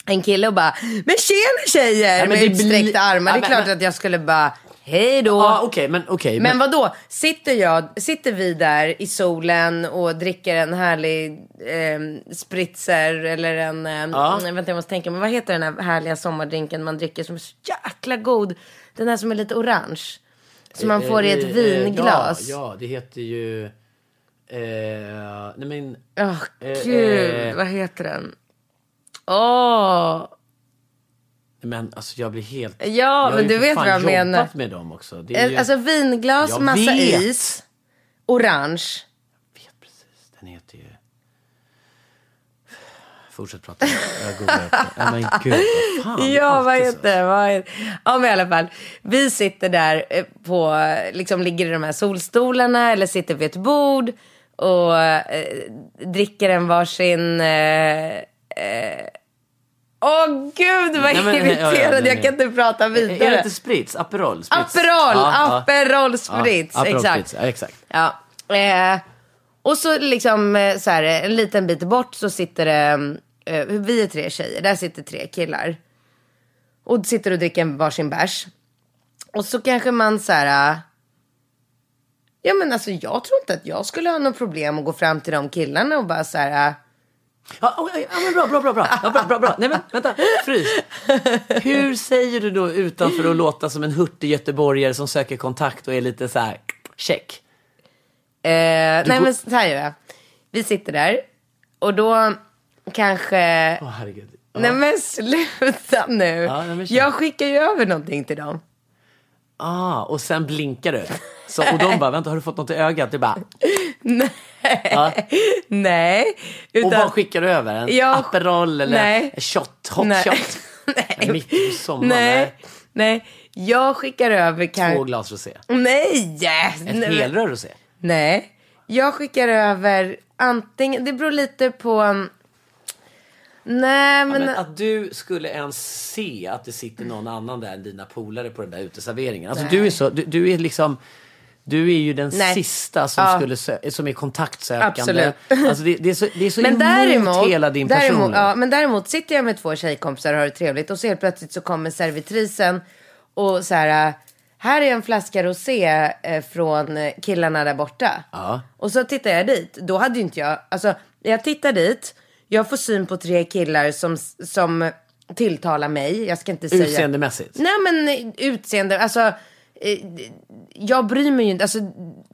en kille och bara Men tjena tjejer! men med utsträckta blir- armar. Det är Ja, men- klart men- att jag skulle bara Hej då! Ja, okej, men okej. Men vad då? Sitter, jag, sitter vi där i solen och dricker en härlig eh, spritzer eller en... Eh, Ja. Vänta, jag måste tänka. Men vad heter den här härliga sommardrinken man dricker som är så jäkla god? Den här som är lite orange. Som man får i ett Eh, eh, vinglas. Ja, ja, det heter ju... Eh, nej men... Åh, Eh, gud. eh. Vad heter den? Åh! Men alltså jag blir helt... Ja, jag men ju du vet vad jag menar. med dem också. Det är ju... Eh, Alltså vinglas, Jag massa vet. is. Orange. Jag vet precis. Den heter ju... Fortsätt prata. Jag googlar upp det. Ja, men gud, vad fan. Ja, vad heter det? Ja, men i alla fall. Vi sitter där eh, på, liksom ligger i de här solstolarna eller sitter vid ett bord och eh, dricker en varsin... Eh, eh... Åh gud vad Nej, men, irriterad, den jag är- kan inte prata Är det vidare. inte sprits? Aperol? Sprits. Aperol, Ja. Aperol Spritz, Ja, Aperol exakt. Spritz, Ja, exakt. Ja. Eh, och så liksom eh, så här, en liten bit bort så sitter det, eh, vi är tre tjejer, där sitter tre killar. Och sitter och dricker varsin bärs. Och så kanske man så här, eh, ja men alltså jag tror inte att jag skulle ha något problem att gå fram till de killarna och bara så här, eh, Ja, oh, ja, men bra, bra, bra, bra. Ja, bra, bra, bra. Nej, men vänta, frys. Hur säger du då utanför att låta som en hurtig göteborgare som söker kontakt och är lite så här, check? Eh, nej går- men så här gör jag. Vi sitter där och då kanske... Åh, herregud. Ja. Nej men sluta nu. Ja, nej, men jag skickar ju över någonting till dem. Ah, och sen blinkar du. Så, och de bara, vänta, har du fått något i ögat? Du bara, Nej. Ja. Nej. och Utan... vad skickar du över? En Ja, Aperol eller nej. shot? Hot Nej. shot? Nej. Mitt i sommaren. Nej. Nej. Jag skickar över Två kanske... glas rosé. Nej. Ett Nej. helrör rosé. Nej. Jag skickar över antingen... Det beror lite på... um, Nej men... Men att du skulle ens se att det sitter någon annan där än dina polare på den där uteserveringen. Alltså du är så, du, du är liksom, du är ju den Nej. sista som, Ja. skulle som är kontaktsökande. Absolut. Alltså det, det är så, det är så Men emot däremot, hela din däremot, person. ja, men däremot sitter jag med två tjejkompisar och har det trevligt och så helt plötsligt så kommer servitrisen och så här, här är en flaska rosé eh, från eh, killarna där borta. Ja. Och så tittar jag dit. Då hade ju inte jag, alltså jag tittar dit, jag får syn på tre killar som, som tilltalar mig. Jag ska inte säga. Utseendemässigt. Nej men utseende, alltså. Eh, Jag bryr mig ju inte, alltså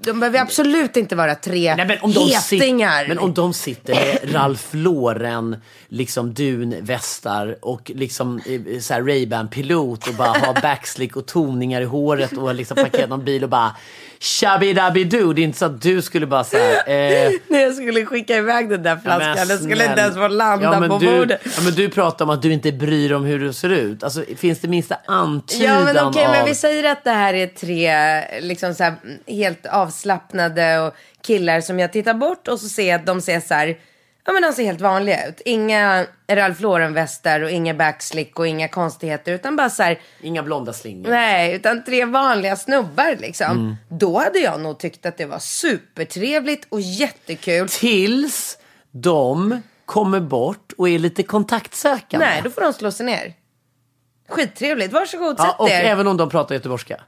de behöver absolut inte vara tre Nej, men, om de hetingar. sit, men om de sitter med Ralph Lauren, liksom dunvästar och liksom eh, så här Ray-Ban pilot och bara har backslick och toningar i håret och liksom parkerat någon bil och bara Shabby-dabby-doo. Det är inte så att du skulle bara så här, eh, När jag skulle skicka iväg den där flaskan, den skulle inte ens få landa ja, på du, bordet. Ja, men du pratar om att du inte bryr dig om hur du ser ut. Alltså, finns det minsta antydan Ja men okej, av... men vi säger att det här är tre liksom så här, helt avslappnade och killar som jag tittar bort och så ser jag att de ser så här, ja men de ser helt vanliga ut. Inga Ralph Lauren-västar och inga backslick och inga konstigheter utan bara så här, Inga blonda slingor. nej, utan tre vanliga snubbar liksom. Mm. Då hade jag nog tyckt att det var supertrevligt och jättekul. Tills de kommer bort och är lite kontaktsökande. Nej, då får de slå sig ner. Skittrevligt. Varsågod, ja, sätt och er. även om de pratar göteborgska.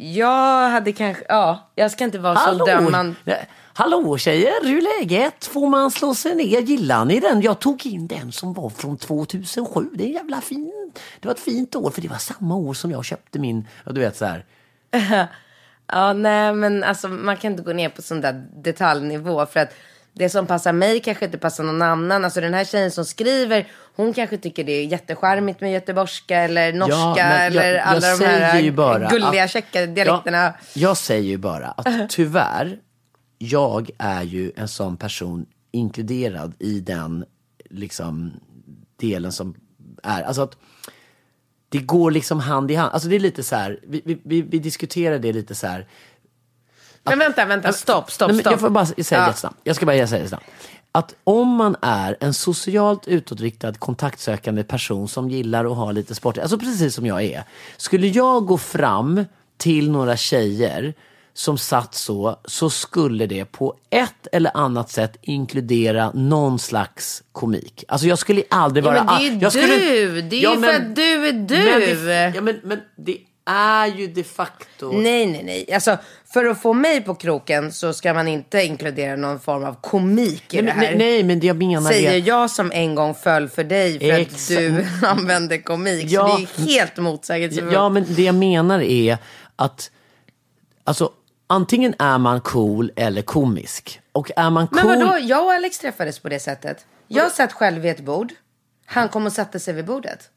Jag hade kanske, ja, jag ska inte vara Hallå, så dömande. Hallå tjejer, hur är läget? Får man slå sig ner? Gillar ni den? Jag tog in den som var från 2007. Det är jävla fint. Det var ett fint år för det var samma år som jag köpte min, ja du vet så här. Ja, nej, men alltså man kan inte gå ner på sån där detaljnivå för att det som passar mig kanske inte passar någon annan. Alltså den här tjejen som skriver, hon kanske tycker det är jättecharmigt med göteborgska eller norska Ja, jag- eller jag alla de säger här ju bara gulliga att- käcka dialekterna. Ja, jag säger ju bara att tyvärr, jag är ju en sån person inkluderad i den liksom delen som är, alltså att det går liksom hand i hand. Alltså det är lite så här, vi, vi, vi diskuterar det lite så här. Men vänta, vänta, stopp, stopp, men stopp. Jag får bara säga Ja. det snabbt. Jag ska bara säga det snabbt. Att om man är en socialt utåtriktad kontaktsökande person som gillar att ha lite sport, alltså precis som jag är. Skulle jag gå fram till några tjejer som satt så, så skulle det på ett eller annat sätt inkludera någon slags komik. Alltså jag skulle aldrig Ja, vara... men det är ju skulle- du. Det är ju för att du är du. Men det, ja, men, men det är ju de facto... Nej, nej, nej. Alltså, för att få mig på kroken så ska man inte inkludera någon form av komik i Nej, det här. nej, nej, men det jag menar Säger är... jag som en gång föll för dig för Exakt. att du använde komik. Ja. Så det är helt motsägelsefullt. Ja, men det jag menar är att alltså, antingen är man cool eller komisk. Och är man cool... Men vadå, jag och Alex träffades på det sättet. Jag satt själv vid ett bord. Han kom och satte sig vid bordet.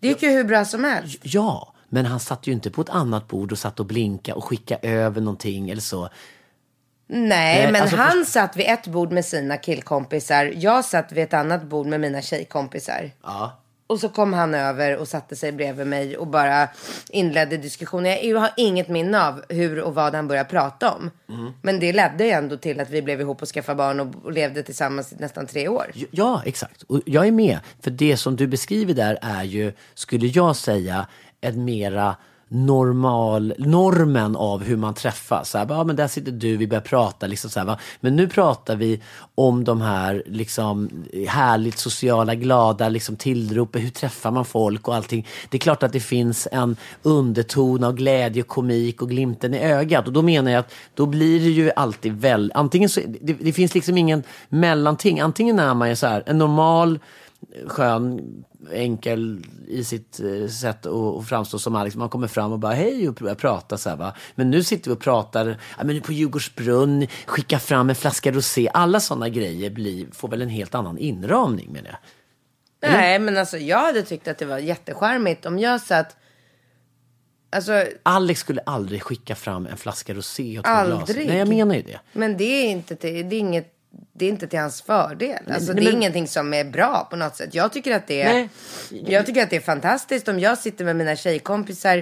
Det gick ju hur bra som helst. Ja, men han satt ju inte på ett annat bord och satt och blinka och skicka över någonting eller så. Nej, Nej, men alltså, han för- satt vid ett bord med sina killkompisar. Jag satt vid ett annat bord med mina tjejkompisar. Ja. Och så kom han över och satte sig bredvid mig och bara inledde diskussionen. Jag har inget minne av hur och vad han började prata om. Mm. Men det ledde ju ändå till att vi blev ihop och skaffade barn och, och levde tillsammans i nästan tre år. Ja, exakt. Och jag är med. För det som du beskriver där är ju, skulle jag säga, ett mera normal, normen av hur man träffas. Så här, ja, men där sitter du, vi börjar prata. Liksom så här, va? Men nu pratar vi om de här liksom, härligt sociala, glada liksom, tillropen. Hur träffar man folk och allting. Det är klart att det finns en underton av glädje, komik och glimten i ögat. Och då menar jag att då blir det ju alltid väl... Antingen så, det, det finns liksom ingen mellanting. Antingen är man ju så här, en normal skön, enkel i sitt eh, sätt att framstå som Alex. Man kommer fram och bara hej och börjar prata så här va. Men nu sitter vi och pratar, ja, men på Djurgårdsbrunn, skicka fram en flaska rosé. Alla sådana grejer blir, får väl en helt annan inramning med det. Nej, men alltså jag hade tyckt att det var jättecharmigt om jag satt... Alltså, Alex skulle aldrig skicka fram en flaska rosé och två glas. Aldrig. Nej, jag menar ju det. men det är inte det är inget, det är inte till hans fördel. Alltså, nej, det är men- ingenting som är bra på något sätt. Jag tycker att det är, Nej. jag tycker att det är fantastiskt om jag sitter med mina tjejkompisar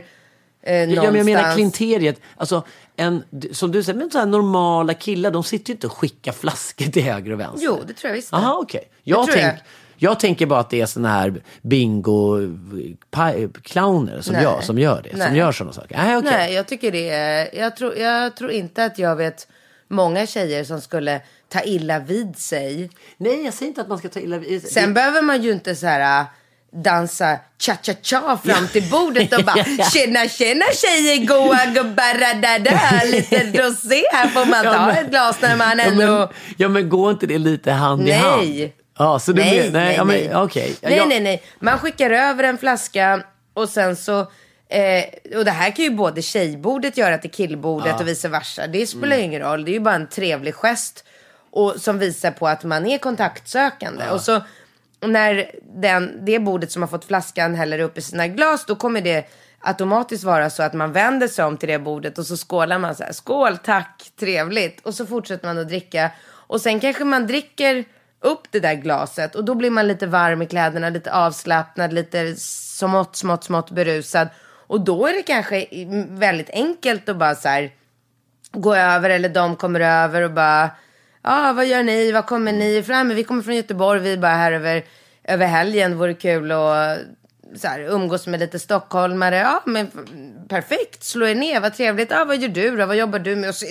eh, Ja, någonstans. jag menar klinteriet, alltså en, som du säger, men så här normala killar, de sitter ju inte och skickar flaskor till höger och vänster. Jo, det tror jag visst. Jaha, okej. Jag, tror jag. tänk, jag. tänker bara att det är såna här bingo-clowner som, Nej. jag, som gör det. Som Nej. gör sådana saker. Nej, okej. Nej, jag tycker det är, jag tror, jag tror inte att jag vet många tjejer som skulle ta illa vid sig. Nej, jag säger inte att man ska ta illa vid Sen det, behöver man ju inte så här äh, dansa cha-cha-cha fram till bordet och bara tjena tjena tjejer goa gubbar lite rosé här får man ta Ja, men- ett glas när man ja, ändå men, ja, men går inte det lite hand i hand? Nej. Ja, så du nej, men, nej, nej, ja, men, nej. okej. Ja, nej, jag- nej, nej. Man skickar över en flaska och sen så Eh, och det här kan ju både tjejbordet göra till killbordet och vice versa. Det spelar Mm. ju ingen roll. Det är ju bara en trevlig gest. Och som visar på att man är kontaktsökande. Och så när den, det bordet som har fått flaskan häller upp i sina glas. Då kommer det automatiskt vara så att man vänder sig om till det bordet. Och så skålar man så här. Skål, tack, trevligt. Och så fortsätter man att dricka. Och sen kanske man dricker upp det där glaset och då blir man lite varm i kläderna, lite avslappnad, lite smått, smått, smått berusad. Och då är det kanske väldigt enkelt att bara så här gå över eller de kommer över och bara ah, vad gör ni, Vad kommer ni ifrån? Men vi kommer från Göteborg, vi är bara här över, över helgen, vore kul att så här, umgås med lite stockholmare. Ja, men perfekt, slå er ner, vad trevligt. Ja, vad gör du då, vad jobbar du med? Och så,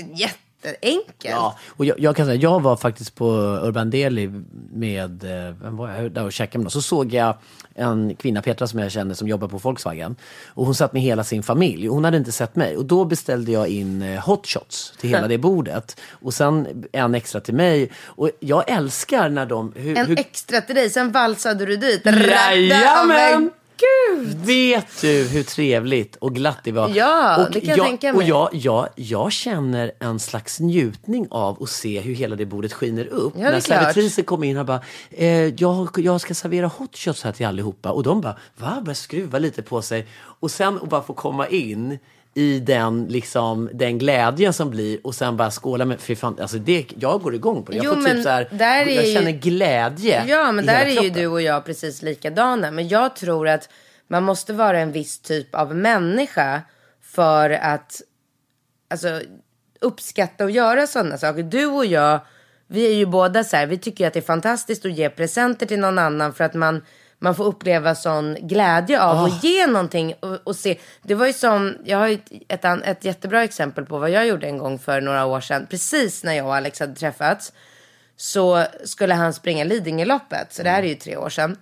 jätteenkelt. Ja, och jag, jag kan säga, jag var faktiskt på Urban Deli med, eh, vem var jag, där och käkade med någon. Så såg jag en kvinna, Petra som jag känner, som jobbar på Volkswagen. Och hon satt med hela sin familj. Hon hade inte sett mig. Och då beställde jag in eh, hot shots till hela det bordet. Och sen en extra till mig. Och jag älskar när de... Hur, En hur, extra till dig, sen valsade du dit. Jajamän! Gud! Vet du hur trevligt och glatt det var? Ja, och det kan jag jag tänka Och mig. jag, jag, jag känner en slags njutning av att se hur hela det bordet skiner upp. Ja, När servitrisen kommer in och bara, eh, jag, jag ska servera hot shots här till allihopa. Och de bara, va? Börjar skruva lite på sig. Och sen att bara få komma in i den, liksom, den glädjen som blir och sen bara skåla med, fy fan, alltså det, jag går igång på det. Jag Jo, får typ så här, jag ju- känner glädje Ja, men där är ju du och jag precis likadana. Men jag tror att man måste vara en viss typ av människa för att alltså, uppskatta och göra sådana saker. Du och jag, vi är ju båda så här, vi tycker att det är fantastiskt att ge presenter till någon annan för att man, man får uppleva sån glädje av Ah. att ge någonting och, och se. Det var ju som, jag har ju ett, ett, ett jättebra exempel på vad jag gjorde en gång för några år sedan. Precis när jag och Alex hade träffats så skulle han springa Lidingöloppet. Så det här är ju tre år sedan.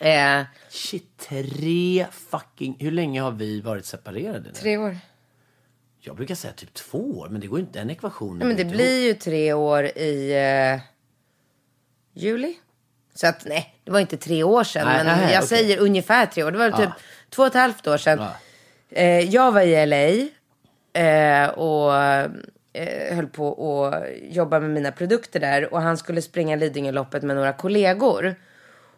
Eh, Shit, tre fucking... Hur länge har vi varit separerade nu? tre år. Jag brukar säga typ två år, men det går inte, den ekvationen Nej, men det blir ju tre år i eh, juli. Så att nej, det var inte tre år sedan. Nej, men nej, jag okej. säger ungefär tre år. Det var typ två och ett halvt år sedan. Ja. Eh, jag var i LA eh, och eh, höll på att jobba med mina produkter där. Och han skulle springa Lidingöloppet med några kollegor.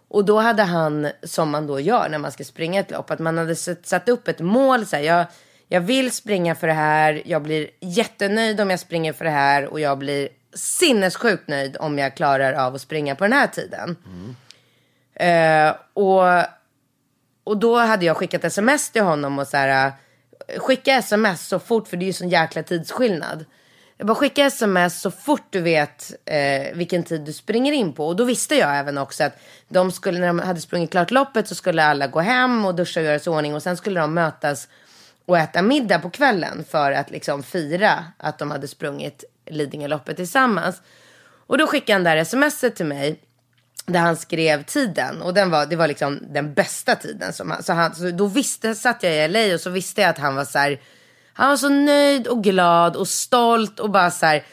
Och då hade han, som man då gör när man ska springa ett lopp, att man hade satt upp ett mål. Så här, jag, jag vill springa för det här, jag blir jättenöjd om jag springer för det här och jag blir sinnessjukt nöjd om jag klarar av att springa på den här tiden. Eh, och, och då hade jag skickat sms till honom och så här, eh, skicka sms så fort för det är ju sån jäkla tidsskillnad. Jag bara skicka sms så fort du vet eh, vilken tid du springer in på. Och då visste jag även också att de skulle, när de hade sprungit klart loppet så skulle alla gå hem och duscha och göra sig i ordning. Och sen skulle de mötas och äta middag på kvällen för att liksom fira att de hade sprungit Lidingöloppet tillsammans. Och då skickade han det här smset till mig där han skrev tiden och den var, det var liksom den bästa tiden. Som han, så, han, så då visste, satt jag i LA och så visste jag att han var så här, han var så nöjd och glad och stolt och bara så här,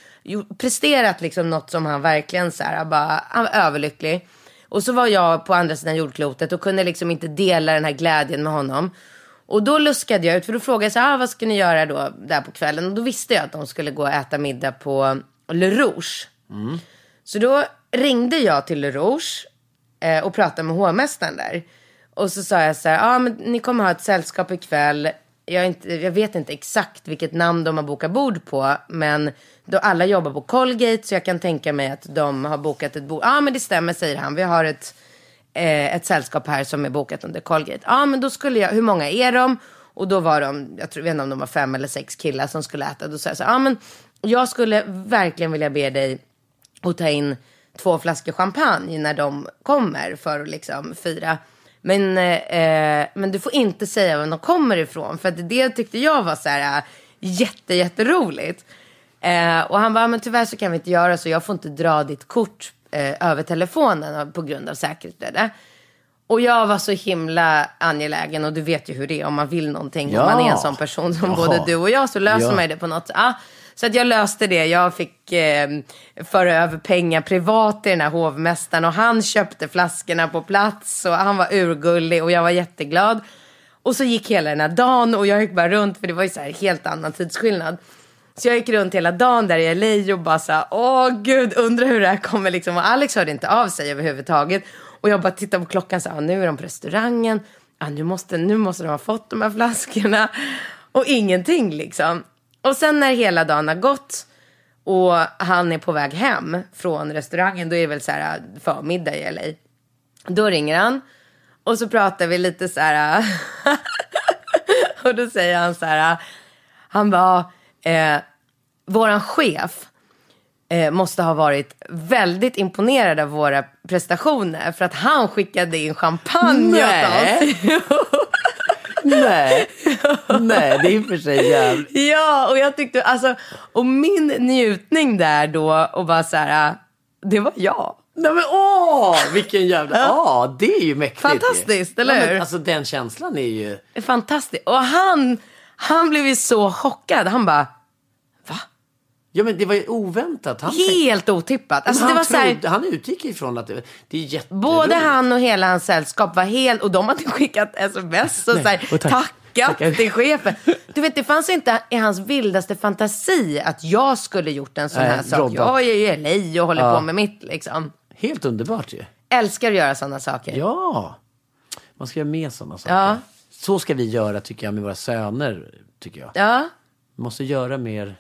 presterat liksom något som han verkligen så här, bara, han var överlycklig. Och så var jag på andra sidan jordklotet och kunde liksom inte dela den här glädjen med honom. Och då luskade jag ut, för då frågade jag så här, ah, vad ska ni göra då där på kvällen? Och då visste jag att de skulle gå och äta middag på Le Rouge. Så då ringde jag till Le Rouge eh, och pratade med hovmästaren där. Och så sa jag så här, ja ah, men ni kommer ha ett sällskap ikväll. Jag, inte, jag vet inte exakt vilket namn de har bokat bord på. Men då alla jobbar på Colgate så jag kan tänka mig att de har bokat ett bord. Ja ah, men det stämmer säger han. Vi har ett, eh, ett sällskap här som är bokat under Colgate. Ja ah, men då skulle jag, hur många är de? Och då var de, jag tror, vet inte om de var fem eller sex killar som skulle äta. Då sa jag så ja ah, men jag skulle verkligen vilja be dig att ta in två flaskor champagne när de kommer för att liksom fira. Men, eh, men du får inte säga var de kommer ifrån. För det tyckte jag var så här eh, jätte, jätteroligt. Eh, och han bara, men tyvärr så kan vi inte göra så. Jag får inte dra ditt kort eh, över telefonen på grund av säkerhet. Och jag var så himla angelägen och du vet ju hur det är om man vill någonting. Ja. Om man är en sån person som Ja. både du och jag så löser Ja. man det på något sätt. Ah, så att jag löste det. Jag fick eh, föra över pengar privat till den här hovmästaren och han köpte flaskorna på plats och han var urgullig och jag var jätteglad. Och så gick hela den här dagen och jag gick bara runt för det var ju så här helt annan tidsskillnad. Så jag gick runt hela dagen där i LA och bara så här, åh gud, undrar hur det här kommer liksom. Och Alex hörde inte av sig överhuvudtaget. Och jag bara tittade på klockan så här, ah, nu är de på restaurangen. Ja, nu, måste, nu måste de ha fått de här flaskorna. Och ingenting liksom. Och sen när hela dagen har gått och han är på väg hem från restaurangen, då är det väl så här äh, förmiddag i LA. Då ringer han och så pratar vi lite så här. Äh, och då säger han så här. Äh, han bara, ah, eh, våran chef eh, måste ha varit väldigt imponerad av våra prestationer för att han skickade in champagne åt Nej. oss. Nej. Nej, det är för sig jävligt. Ja, och jag tyckte, alltså, och min njutning där då och bara så här, äh, det var jag. Nej men åh, vilken jävla... Ja, det är ju mäktigt. ju. Fantastiskt, eller ja, men, hur? Alltså den känslan är ju... Fantastiskt. Och han, han blev ju så chockad. Han bara, Ja men det var ju oväntat. Han, helt otippat. Alltså, Men det han, var så här, han utgick ifrån att det, det är jätteroligt. både han och hela hans sällskap var helt, och de hade skickat sms och, så här, och tack. tackat Tackar. till chefen. Du vet, det fanns inte i hans vildaste fantasi att jag skulle gjort en sån Nej, här sak. jobbat. Jag är ju i LA och håller Ja. på med mitt liksom. Helt underbart ju. Älskar att göra sådana saker. Ja, man ska göra mer sådana saker. Ja. Så ska vi göra tycker jag med våra söner. Tycker jag. Ja, Vi måste göra mer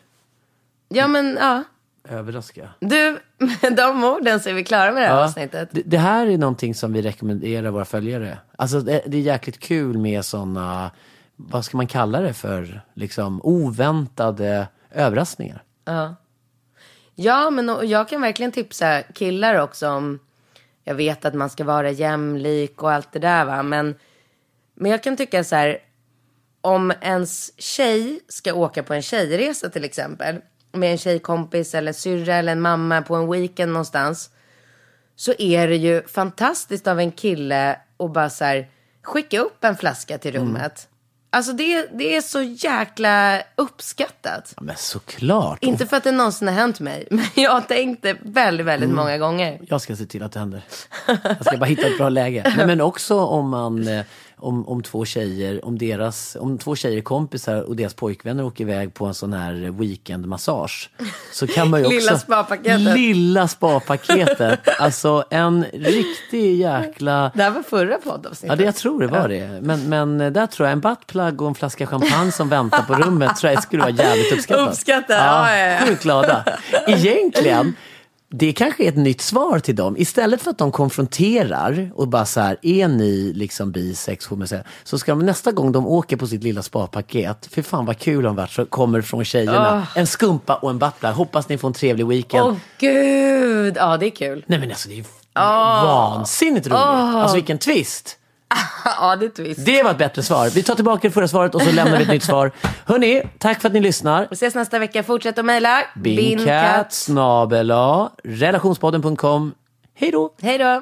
ja men ja. överraska. Du, med de orden så är vi klara med det här avsnittet. Det, det här är någonting som vi rekommenderar våra följare. Alltså det, det är jäkligt kul med sådana, vad ska man kalla det för, liksom oväntade överraskningar. Ja, men och jag kan verkligen tipsa killar också om... Jag vet att man ska vara jämlik och allt det där, va. Men, men jag kan tycka så här... Om ens tjej ska åka på en tjejresa till exempel med en tjejkompis eller syrra eller en mamma på en weekend någonstans så är det ju fantastiskt av en kille att bara så här, skicka upp en flaska till rummet. Alltså det, det är så jäkla uppskattat. Ja, men såklart. Inte för att det någonsin har hänt mig, men jag har tänkt det väldigt, väldigt Mm. många gånger. Jag ska se till att det händer. Jag ska bara hitta ett bra läge. Nej, men också om man, eh, om, om två tjejer, om deras, om två tjejer kompisar och deras pojkvänner åker iväg på en sån här weekendmassage. Så kan man ju också... Lilla spapaketet. Lilla spapaketet. Alltså en riktig jäkla... Det här var förra poddavsnittet. Ja, det, jag tror det var det. Men, men där tror jag en buttplug och en flaska champagne som väntar på rummet tror jag skulle vara jävligt uppskattat. Uppskattat, ja, ja, ja. Sjukt glada. Egentligen, det kanske är ett nytt svar till dem. Istället för att de konfronterar och bara så här, är ni liksom bisex, homosexuella? Så ska de nästa gång de åker på sitt lilla spapaket, för fan vad kul de varit, så kommer från tjejerna. En skumpa och en buttplug. Hoppas ni får en trevlig weekend. Åh gud, ja det är kul. Nej men alltså det är ju vansinnigt roligt. Alltså vilken twist. Ja det är twist. Det var ett bättre svar. Vi tar tillbaka det förra svaret och så lämnar vi ett nytt svar. Hörni, tack för att ni lyssnar. Vi ses nästa vecka. Fortsätt att mejla. Bingcat snabel relationspodden.com. Hej då! Hej då.